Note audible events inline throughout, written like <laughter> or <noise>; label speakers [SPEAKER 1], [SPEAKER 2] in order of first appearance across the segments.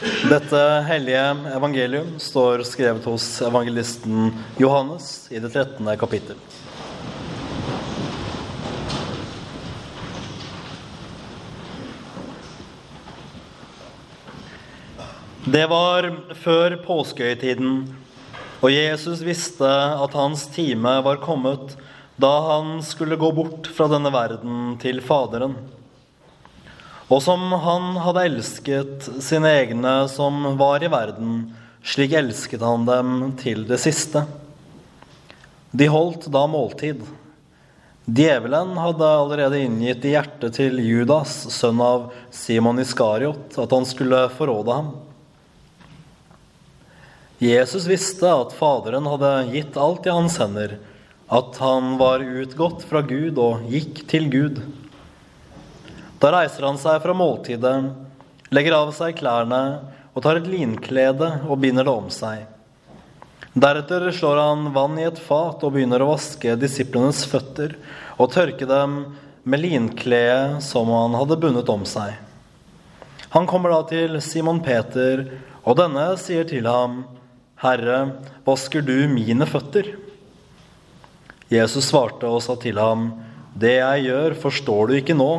[SPEAKER 1] Dette hellige evangelium står skrevet hos evangelisten Johannes i det 13. kapittel. Det var før påskehøytiden, og Jesus visste at hans time var kommet da han skulle gå bort fra denne verden til Faderen. Og som han hadde elsket sine egne som var i verden, slik elsket han dem til det siste. De holdt da måltid. Djevelen hadde allerede inngitt i hjertet til Judas, sønn av Simon Iskariot, at han skulle forråde ham. Jesus visste at Faderen hadde gitt alt i hans hender, at han var utgått fra Gud og gikk til Gud. Da reiser han seg fra måltidet, legger av seg klærne og tar et linklede og binder det om seg. Deretter slår han vann i et fat og begynner å vaske disiplenes føtter og tørke dem med linkledet som han hadde bundet om seg. Han kommer da til Simon Peter, og denne sier til ham, Herre, vasker du mine føtter? Jesus svarte og sa til ham, Det jeg gjør, forstår du ikke nå,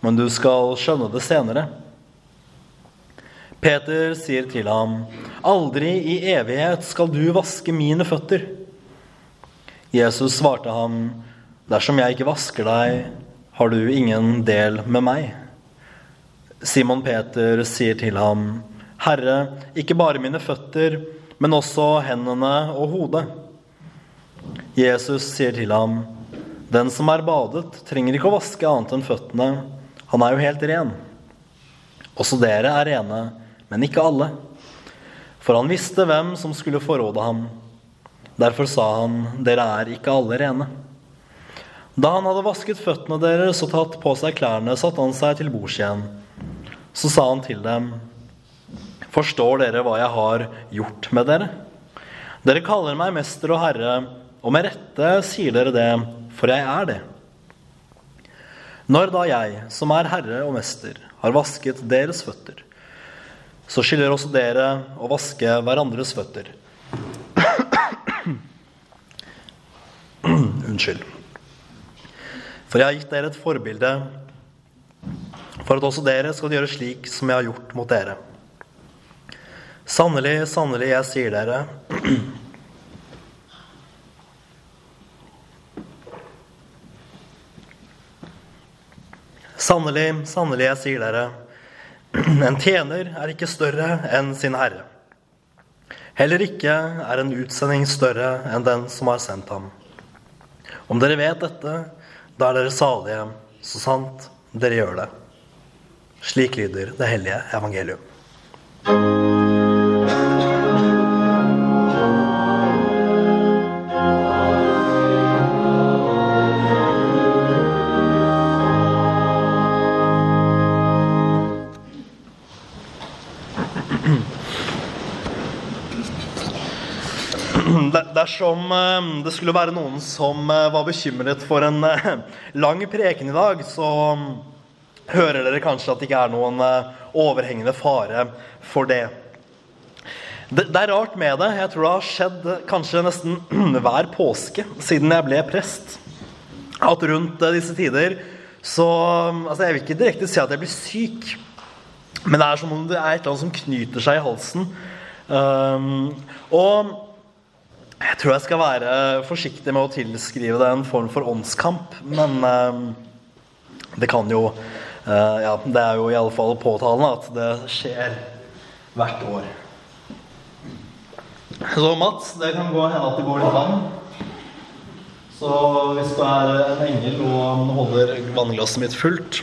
[SPEAKER 1] men du skal skjønne det senere. Peter sier til ham, Aldri i evighet skal du vaske mine føtter. Jesus svarte ham, Dersom jeg ikke vasker deg, har du ingen del med meg. Simon Peter sier til ham, Herre, ikke bare mine føtter, men også hendene og hodet. Jesus sier til ham, Den som er badet, trenger ikke å vaske annet enn føttene. Han er jo helt ren. Også dere er rene, men ikke alle. For han visste hvem som skulle forråde ham. Derfor sa han, Dere er ikke alle rene. Da han hadde vasket føttene deres og tatt på seg klærne, satte han seg til bords igjen. Så sa han til dem, Forstår dere hva jeg har gjort med dere? Dere kaller meg mester og herre, og med rette sier dere det, for jeg er det. Når da jeg, som er herre og mester, har vasket deres føtter, så skylder også dere å vaske hverandres føtter. <clears throat> Unnskyld. For jeg har gitt dere et forbilde for at også dere skal gjøre slik som jeg har gjort mot dere. Sannelig, sannelig, jeg sier dere <clears throat> Sannelig, sannelig, jeg sier dere, <clears throat> en tjener er ikke større enn sin herre. Heller ikke er en utsending større enn den som har sendt ham. Om dere vet dette, da er dere salige, så sant dere gjør det. Slik lyder det hellige evangelium. Dersom eh, det skulle være noen som eh, var bekymret for en eh, lang preken i dag, så mm, hører dere kanskje at det ikke er noen overhengende fare for det. Det, er rart med det. Jeg tror det har skjedd kanskje nesten <clears throat> hver påske siden jeg ble prest. At rundt disse tider så mm, altså Jeg vil ikke direkte si at jeg blir syk, men det er som om det er et eller annet som knyter seg i halsen. Um, og jeg tror jeg skal være forsiktig med å tilskrive det en form for åndskamp. Men uh, det kan jo uh, Ja, det er jo i alle fall påtalende at det skjer hvert år. Så Mats, det kan gå hende at det går litt vann. Så hvis du er en engel og holder vannglasset mitt fullt,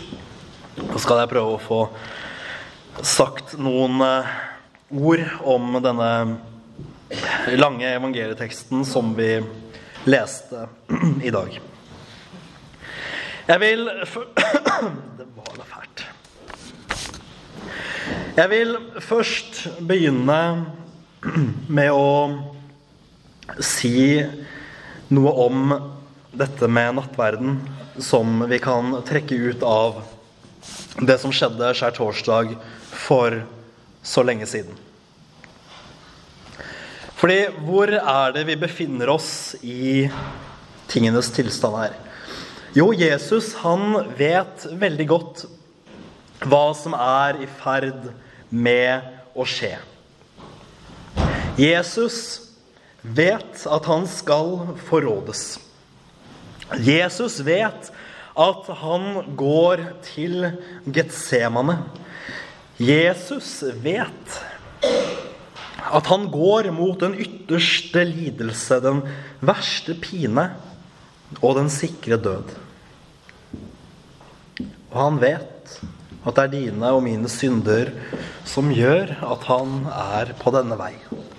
[SPEAKER 1] så skal jeg prøve å få sagt noen uh, ord om denne lange evangelieteksten som vi leste i dag. Jeg vil <clears throat> Det var da fælt. Jeg vil først begynne med å si noe om dette med nattverden som vi kan trekke ut av det som skjedde skjærtorsdag for så lenge siden. Fordi hvor er det vi befinner oss i tingenes tilstand her? Jo, Jesus han vet veldig godt hva som er i ferd med å skje. Jesus vet at han skal forrådes. Jesus vet at han går til Getsemane. Jesus vet at han går mot den ytterste lidelse, den verste pine og den sikre død. Og han vet at det er dine og mine synder som gjør at han er på denne vei.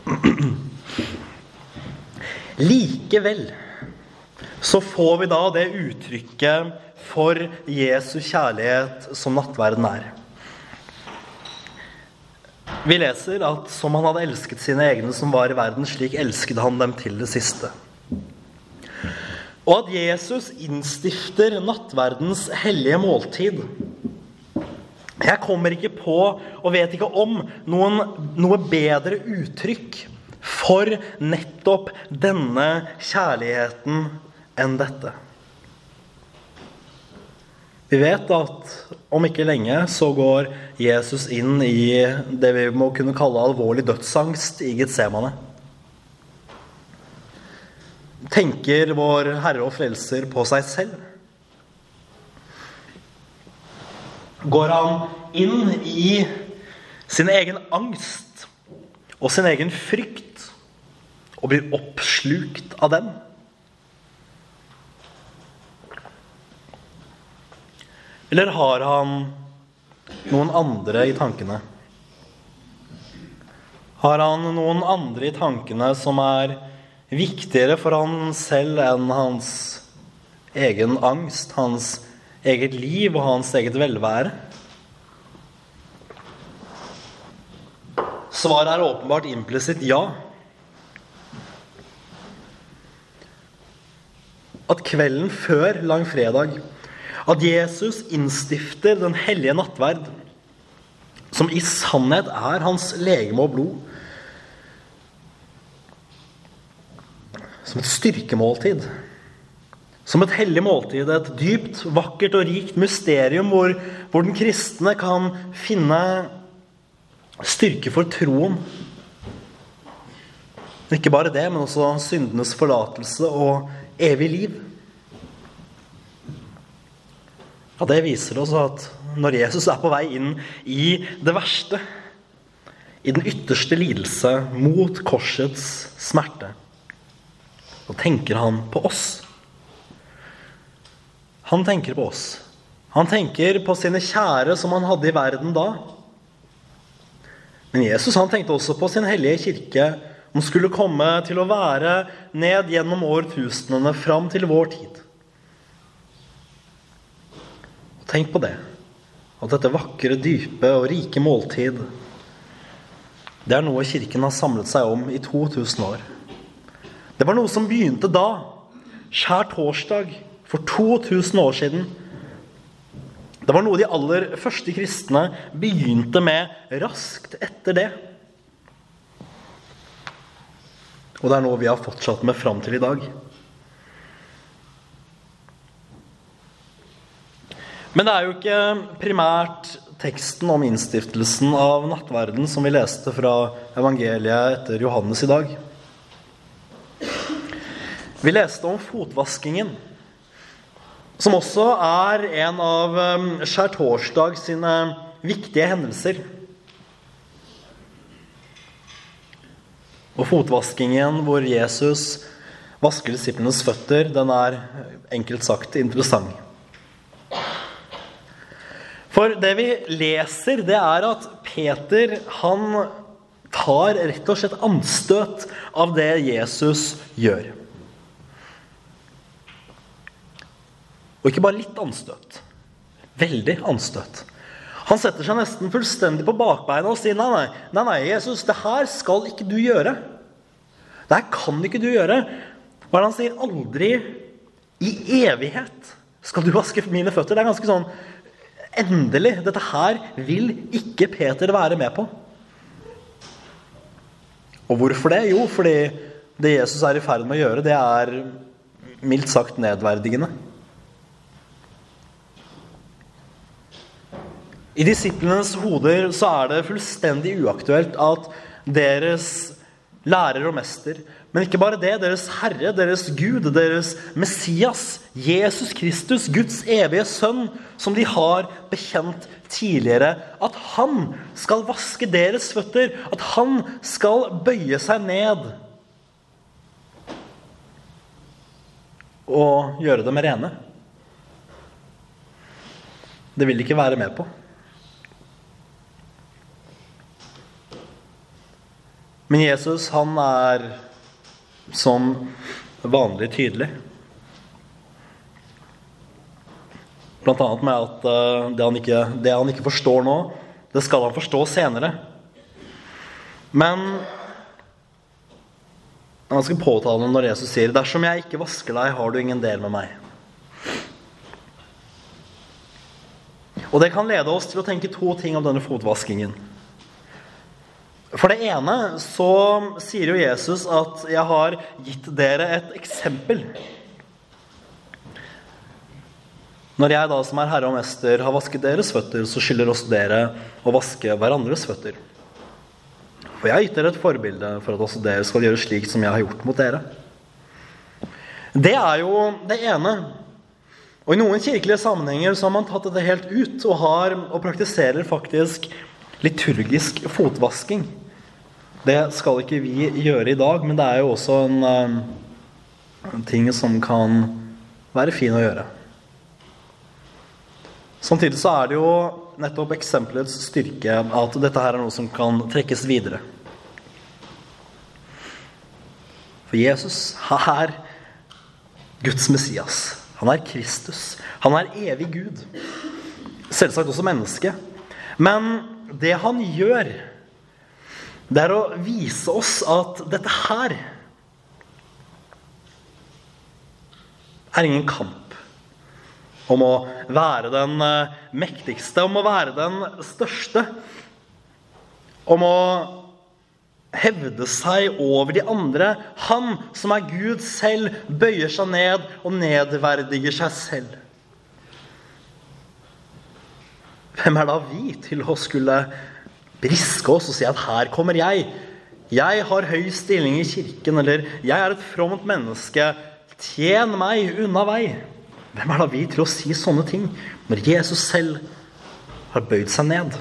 [SPEAKER 1] <clears throat> Likevel så får vi da det uttrykket for Jesu kjærlighet som nattverden er. Vi leser at som han hadde elsket sine egne som var i verden, slik elsket han dem til det siste. Og at Jesus innstifter nattverdens hellige måltid. Jeg kommer ikke på og vet ikke om noen, noe bedre uttrykk for nettopp denne kjærligheten enn dette. Vi vet at om ikke lenge så går Jesus inn i det vi må kunne kalle alvorlig dødsangst i Getsemane. Tenker vår Herre og Frelser på seg selv? Går han inn i sin egen angst og sin egen frykt og blir oppslukt av den? Eller har han noen andre i tankene? Har han noen andre i tankene som er viktigere for han selv enn hans egen angst, hans eget liv og hans eget velvære? Svaret er åpenbart implisitt ja. At kvelden før langfredag at Jesus innstifter den hellige nattverd, som i sannhet er hans legeme og blod. Som et styrkemåltid. Som et hellig måltid, et dypt, vakkert og rikt mysterium hvor, hvor den kristne kan finne styrke for troen. Ikke bare det, men også syndenes forlatelse og evig liv. Ja, Det viser oss at når Jesus er på vei inn i det verste, i den ytterste lidelse, mot korsets smerte, så tenker han på oss. Han tenker på oss. Han tenker på sine kjære som han hadde i verden da. Men Jesus han tenkte også på sin hellige kirke, som skulle komme til å være ned gjennom årtusenene fram til vår tid. Tenk på det. At dette vakre, dype og rike måltid, det er noe Kirken har samlet seg om i 2000 år. Det var noe som begynte da, skjær torsdag, for 2000 år siden. Det var noe de aller første kristne begynte med raskt etter det. Og det er noe vi har fortsatt med fram til i dag. Men det er jo ikke primært teksten om innstiftelsen av nattverden som vi leste fra evangeliet etter Johannes i dag. Vi leste om fotvaskingen, som også er en av um, skjærtorsdag sine viktige hendelser. Og fotvaskingen hvor Jesus vasker disiplenes føtter, den er enkelt sagt interessant. For det vi leser, det er at Peter han tar rett og slett anstøt av det Jesus gjør. Og ikke bare litt anstøt. Veldig anstøt. Han setter seg nesten fullstendig på bakbeina og sier nei, nei, nei, nei, Jesus, det her skal ikke du gjøre. Det her kan ikke du gjøre. Hva er det han sier? Aldri i evighet skal du vaske mine føtter. Det er ganske sånn Endelig! Dette her vil ikke Peter være med på. Og hvorfor det? Jo, fordi det Jesus er i ferd med å gjøre, det er mildt sagt nedverdigende. I disiplenes hoder så er det fullstendig uaktuelt at deres lærer og mester, men ikke bare det, deres Herre, deres Gud, deres Messias, Jesus Kristus, Guds evige sønn, som de har bekjent tidligere, at han skal vaske deres føtter, at han skal bøye seg ned og gjøre dem rene. Det vil de ikke være med på. Men Jesus, han er som vanlig tydelig. Blant annet med at eh, det han, ikke, det han ikke forstår nå, det skal han forstå senere. Men han skal påtale når Jesus sier 'Dersom jeg ikke vasker deg, har du ingen del med meg'. Og det kan lede oss til å tenke to ting om denne fotvaskingen. For det ene så sier jo Jesus at 'jeg har gitt dere et eksempel'. Når jeg da som er herre og mester har vasket deres føtter, så skylder også dere å vaske hverandres føtter. For jeg har gitt dere et forbilde for at også dere skal gjøre slik som jeg har gjort mot dere. Det er jo det ene. Og I noen kirkelige sammenhenger så har man tatt dette helt ut og, har, og praktiserer faktisk liturgisk fotvasking. Det skal ikke vi gjøre i dag, men det er jo også en, eh, en ting som kan være fin å gjøre. Samtidig så er det jo nettopp eksempelets styrke at dette her er noe som kan trekkes videre. For Jesus er Guds Messias. Han er Kristus. Han er evig Gud. Selvsagt også menneske. Men det han gjør, det er å vise oss at dette her er ingen kamp om å være den eh, mektigste, om å være den største. Om å hevde seg over de andre. Han som er Gud selv, bøyer seg ned og nedverdiger seg selv. Hvem er da vi til å skulle briske oss og si at her kommer jeg? Jeg har høy stilling i kirken, eller jeg er et fromt menneske. Tjen meg unna vei. Hvem er da vi til å si sånne ting når Jesus selv har bøyd seg ned?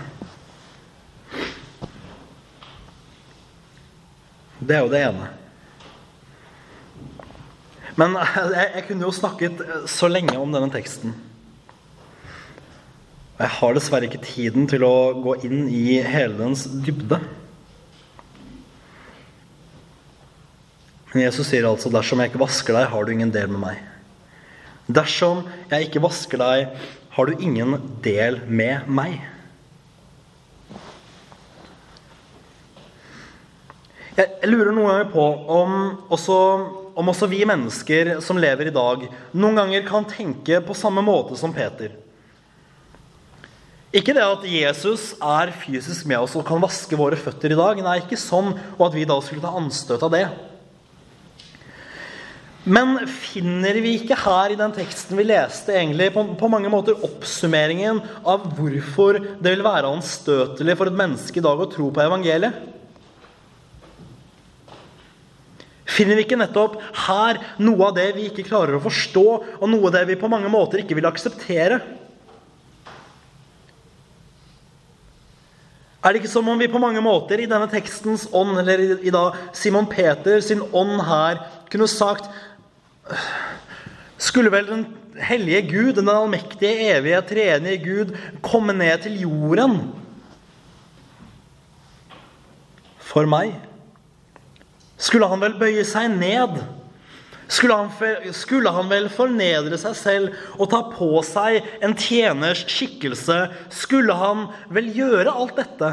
[SPEAKER 1] Det er jo det ene. Men jeg, jeg kunne jo snakket så lenge om denne teksten. Jeg har dessverre ikke tiden til å gå inn i hele dens dybde. Men Jesus sier altså 'dersom jeg ikke vasker deg, har du ingen del med meg'. Dersom jeg ikke vasker deg, har du ingen del med meg. Jeg lurer noen ganger på om også, om også, vi mennesker som lever i dag, noen ganger kan tenke på samme måte som Peter. Ikke det at Jesus er fysisk med oss og kan vaske våre føtter i dag. Nei, ikke sånn, og at vi da skulle ta anstøt av det. Men finner vi ikke her i den teksten vi leste, egentlig på, på, mange måter oppsummeringen av hvorfor det vil være anstøtelig for et menneske i dag å tro på evangeliet? Finner vi ikke nettopp her noe av det vi ikke klarer å forstå, og noe av det vi på mange måter ikke vil akseptere? Er det ikke som om vi på mange måter i denne tekstens ånd, eller i, da Simon Peter sin ånd her, kunne sagt Skulle vel den hellige Gud, den allmektige, evige, treenige Gud, komme ned til jorden for meg? skulle han vel bøye seg ned. Skulle han, skulle han, vel fornedre seg selv og ta på seg en tjeners skikkelse? Skulle han vel gjøre alt dette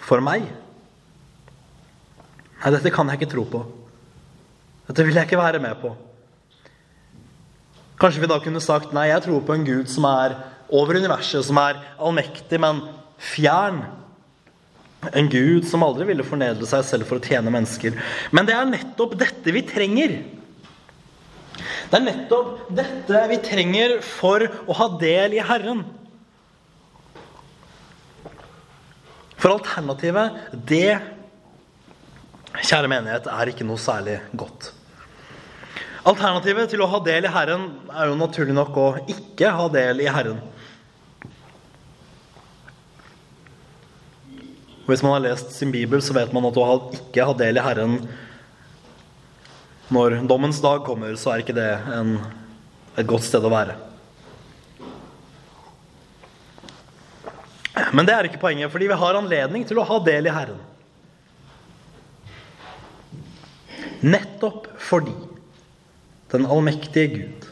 [SPEAKER 1] for meg? Nei, dette kan jeg ikke tro på. Dette vil jeg ikke være med på. Kanskje vi da kunne sagt nei, jeg tror på en Gud som er over universet, som er allmektig, men fjern En Gud som aldri ville fornedre seg selv for å tjene mennesker. Men det er nettopp dette vi trenger. Det er nettopp dette vi trenger for å ha del i Herren. For alternativet, det, kjære menighet, er ikke noe særlig godt. Alternativet til å ha del i Herren er jo naturlig nok å ikke ha del i Herren. Hvis man har lest sin bibel, så vet man at å ikke ha del i Herren når dommens dag kommer, så er ikke det en, et godt sted å være. Men det er ikke poenget, fordi vi har anledning til å ha del i Herren. Nettopp fordi den allmektige Gud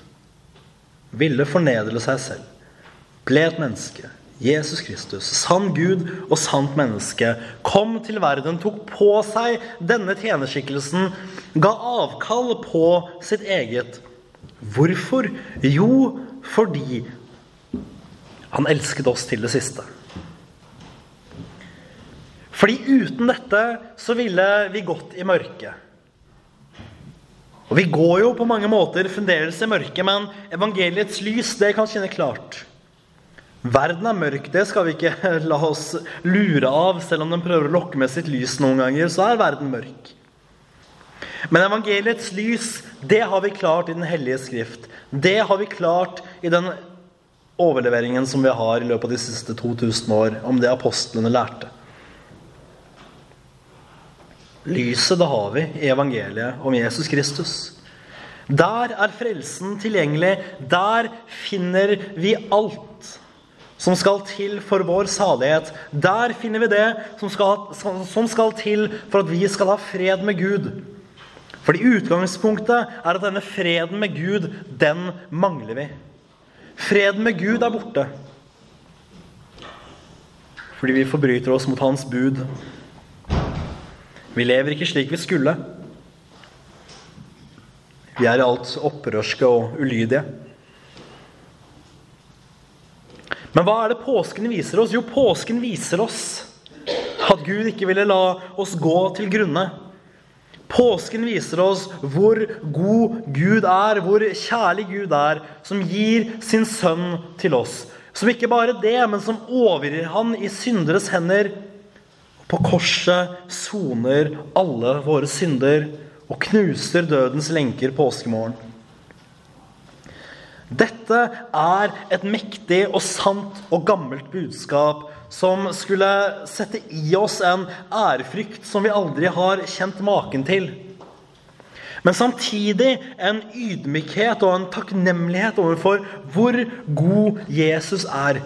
[SPEAKER 1] ville fornedre seg selv, ble et menneske, Jesus Kristus, sann Gud og sant menneske, kom til verden, tok på seg denne tjenerskikkelsen, ga avkall på sitt eget. Hvorfor? Jo, fordi han elsket oss til det siste. Fordi uten dette så ville vi gått i mørket. Og vi går jo på mange måter fremdeles i mørket, men evangeliets lys det kan skinne klart. Verden er mørk, det skal vi ikke <laughs> la oss lure av. Selv om den prøver å lokke med sitt lys noen ganger, så er verden mørk. Men evangeliets lys, det har vi klart i Den hellige skrift. Det har vi klart i den overleveringen som vi har i løpet av de siste 2000 år, om det apostlene lærte. Lyset, det har vi i evangeliet om Jesus Kristus. Der er frelsen tilgjengelig. Der finner vi alt som skal til for vår salighet. Der finner vi det som skal, som skal til for at vi skal ha fred med Gud. Fordi utgangspunktet er at denne freden med Gud, den mangler vi. Freden med Gud er borte. Fordi vi forbryter oss mot Hans bud vi lever ikke slik vi skulle. Vi er i alt opprørske og ulydige. Men hva er det påsken viser oss? Jo, påsken viser oss at Gud ikke ville la oss gå til grunne. Påsken viser oss hvor god Gud er, hvor kjærlig Gud er, som gir sin sønn til oss. Som ikke bare det, men som overgir han i synderes hender på korset soner alle våre synder og knuser dødens lenker påskemorgen. Dette er et mektig og sant og gammelt budskap som skulle sette i oss en ærefrykt som vi aldri har kjent maken til. Men samtidig en ydmykhet og en takknemlighet overfor hvor god Jesus er.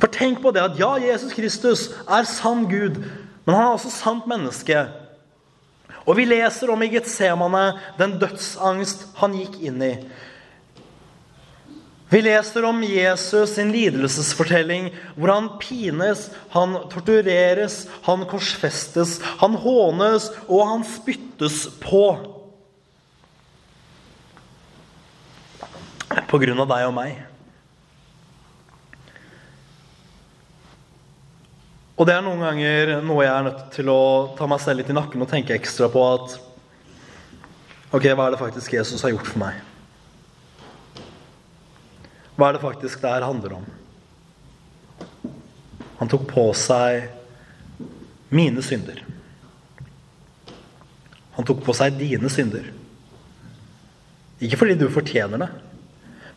[SPEAKER 1] For tenk på det at ja, Jesus Kristus er sann Gud, men han er også sant menneske. Og vi leser om i Getsemane den dødsangst han gikk inn i. Vi leser om Jesus sin lidelsesfortelling, hvor han pines, han tortureres, han korsfestes, han hånes, og han spyttes på. På grunn av deg og meg. Og det er noen ganger noe jeg er nødt til å ta meg selv litt i nakken og tenke ekstra på at Ok, hva er det faktisk Jesus har gjort for meg? Hva er det faktisk det her handler om? Han tok på seg mine synder. Han tok på seg dine synder. Ikke fordi du fortjener det,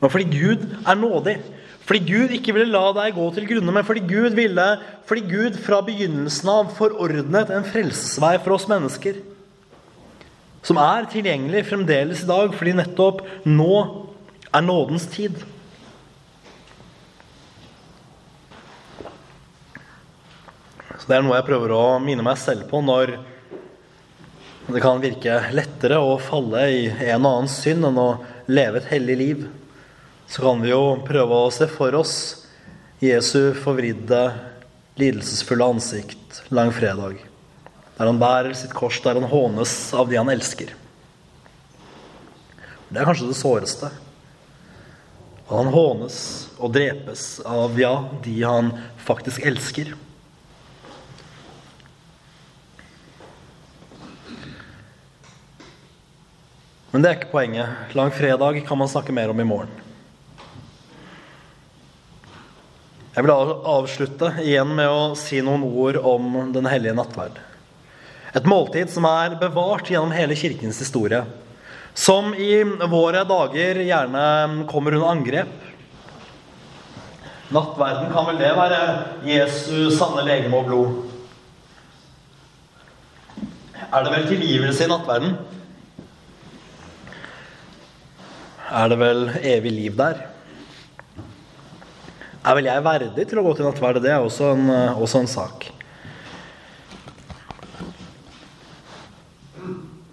[SPEAKER 1] men fordi Gud er nådig. Fordi Gud ikke ville la deg gå til grunne, men fordi Gud ville, fordi Gud fra begynnelsen av forordnet en frelsesvei for oss mennesker. Som er tilgjengelig fremdeles i dag, fordi nettopp nå er nådens tid. Det er noe jeg prøver å minne meg selv på når det kan virke lettere å falle i en og annen synd enn å leve et hellig liv så kan vi jo prøve å se for oss Jesu forvridde, lidelsesfulle ansikt langfredag. Der han bærer sitt kors, der han hånes av de han elsker. Det er kanskje det såreste. Og han hånes og drepes av ja, de han faktisk elsker. Men det er ikke poenget. Langfredag kan man snakke mer om i morgen. Jeg vil avslutte igjen med å si noen ord om Den hellige nattverd. Et måltid som er bevart gjennom hele kirkens historie. Som i våre dager gjerne kommer under angrep. Nattverden kan vel det være Jesu sanne legeme og blod? Er det vel tilgivelse i nattverden? Er det vel evig liv der? Er vel jeg verdig til å gå til nattverd? Det er også en, eh, også en sak.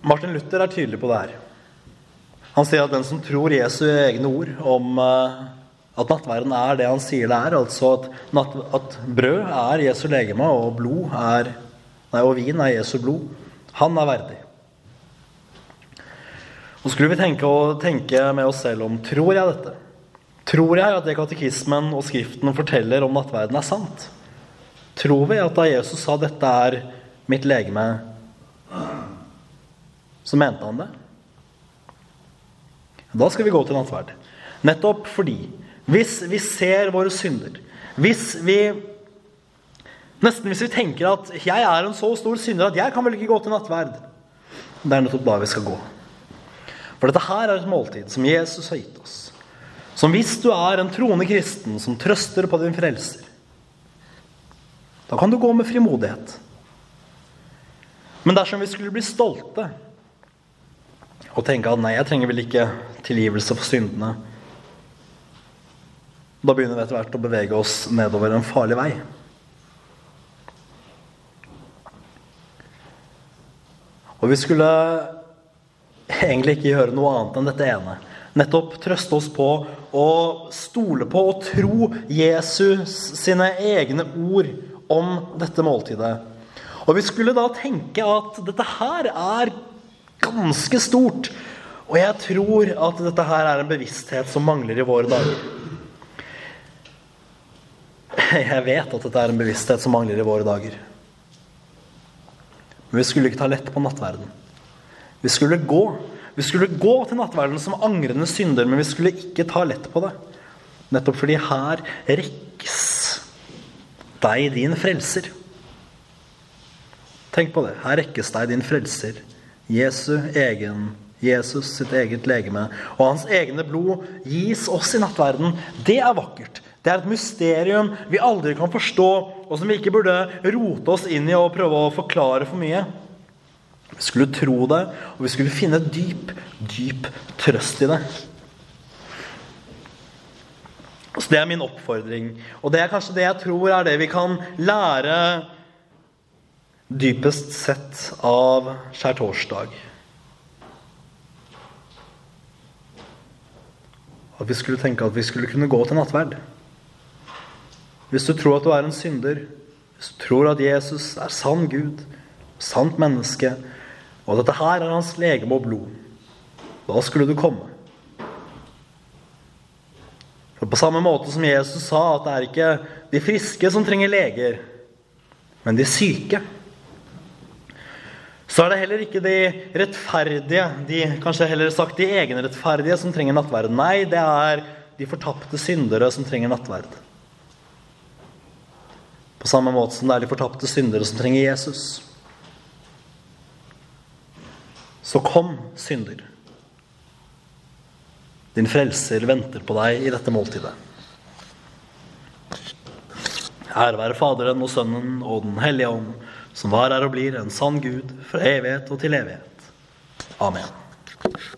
[SPEAKER 1] Martin Luther er tydelig på det her. Han sier at den som tror Jesu egne ord om eh, at nattverden er det han sier det er, altså at, natt, at brød er Jesu legeme og blod er, nei, og vin er Jesu blod, han er verdig. Og skulle vi tenke, tenke med oss selv om tror jeg dette? Tror jeg at det katekismen og Skriften forteller om nattverden, er sant? Tror vi at da Jesus sa 'dette er mitt legeme', så mente han det? Da skal vi gå til nattverd. Nettopp fordi hvis vi ser våre synder, hvis vi Nesten hvis vi tenker at 'jeg er en så stor synder at jeg kan vel ikke gå til nattverd', det er nettopp da vi skal gå. For dette her er et måltid som Jesus har gitt oss. Som hvis du er en troende kristen som trøster på din frelser. Da kan du gå med frimodighet. Men dersom vi skulle bli stolte og tenke at nei, jeg trenger vel ikke tilgivelse for syndene, da begynner vi etter hvert å bevege oss nedover en farlig vei. Og vi skulle egentlig ikke gjøre noe annet enn dette ene nettopp trøste oss på å stole på og tro Jesus sine egne ord om dette måltidet. Og vi skulle da tenke at dette her er ganske stort. Og jeg tror at dette her er en bevissthet som mangler i våre dager. Jeg vet at dette er en bevissthet som mangler i våre dager. Men vi skulle ikke ta lett på nattverden. Vi skulle gå vi skulle gå til nattverden som angrende synder, men vi skulle ikke ta lett på det. Nettopp fordi her rekkes deg din frelser. Tenk på det. Her rekkes deg din frelser. Jesu egen Jesus sitt eget legeme og hans egne blod gis oss i nattverden. Det er vakkert. Det er et mysterium vi aldri kan forstå, og som vi ikke burde rote oss inn i og prøve å forklare for mye. Vi skulle tro det, og vi skulle finne dyp, dyp trøst i det. Så Det er min oppfordring. Og det er kanskje det jeg tror er det vi kan lære dypest sett av skjærtorsdag. At vi skulle tenke at vi skulle kunne gå til nattverd. Hvis du tror at du er en synder, hvis du tror at Jesus er sann Gud, sant menneske, og dette her er hans legeme og blod. Da skulle du komme. For På samme måte som Jesus sa at det er ikke de friske som trenger leger, men de syke. Så er det heller ikke de rettferdige, de, kanskje heller sagt de egenrettferdige, som trenger nattverd. Nei, det er de fortapte syndere som trenger nattverd. På samme måte som det er de fortapte syndere som trenger Jesus. Så kom, synder. Din frelser venter på deg i dette måltidet. Ære være Faderen og Sønnen og Den hellige ånd, som var, er og blir en sann Gud fra evighet og til evighet. Amen.